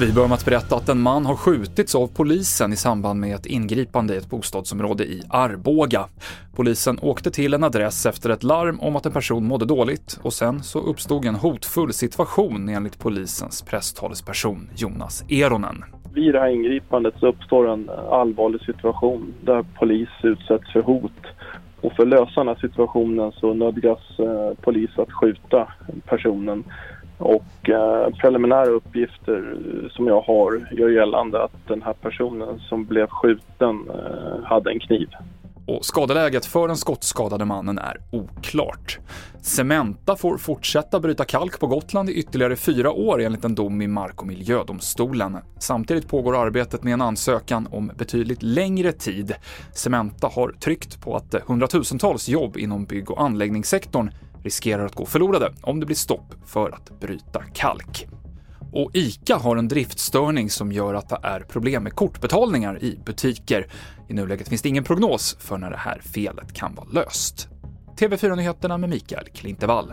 Vi börjar med att berätta att en man har skjutits av polisen i samband med ett ingripande i ett bostadsområde i Arboga. Polisen åkte till en adress efter ett larm om att en person mådde dåligt och sen så uppstod en hotfull situation enligt polisens presstalesperson Jonas Eronen. Vid det här ingripandet så uppstår en allvarlig situation där polis utsätts för hot. Och för att lösa den här situationen så nödgas eh, polis att skjuta personen och eh, preliminära uppgifter eh, som jag har gör gällande att den här personen som blev skjuten eh, hade en kniv. Och skadeläget för den skottskadade mannen är oklart. Cementa får fortsätta bryta kalk på Gotland i ytterligare fyra år enligt en dom i Mark och miljödomstolen. Samtidigt pågår arbetet med en ansökan om betydligt längre tid. Cementa har tryckt på att hundratusentals jobb inom bygg och anläggningssektorn riskerar att gå förlorade om det blir stopp för att bryta kalk. Och ICA har en driftstörning som gör att det är problem med kortbetalningar i butiker. I nuläget finns det ingen prognos för när det här felet kan vara löst. TV4-nyheterna med Mikael Klintevall.